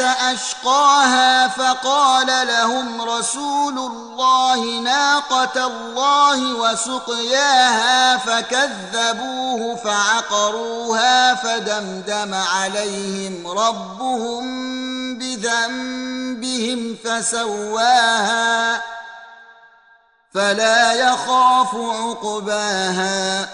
اشقاها فقال لهم رسول الله ناقة الله وسقياها فكذبوه فعقروها فدمدم عليهم ربهم بذنبهم فسواها فلا يخاف عقباها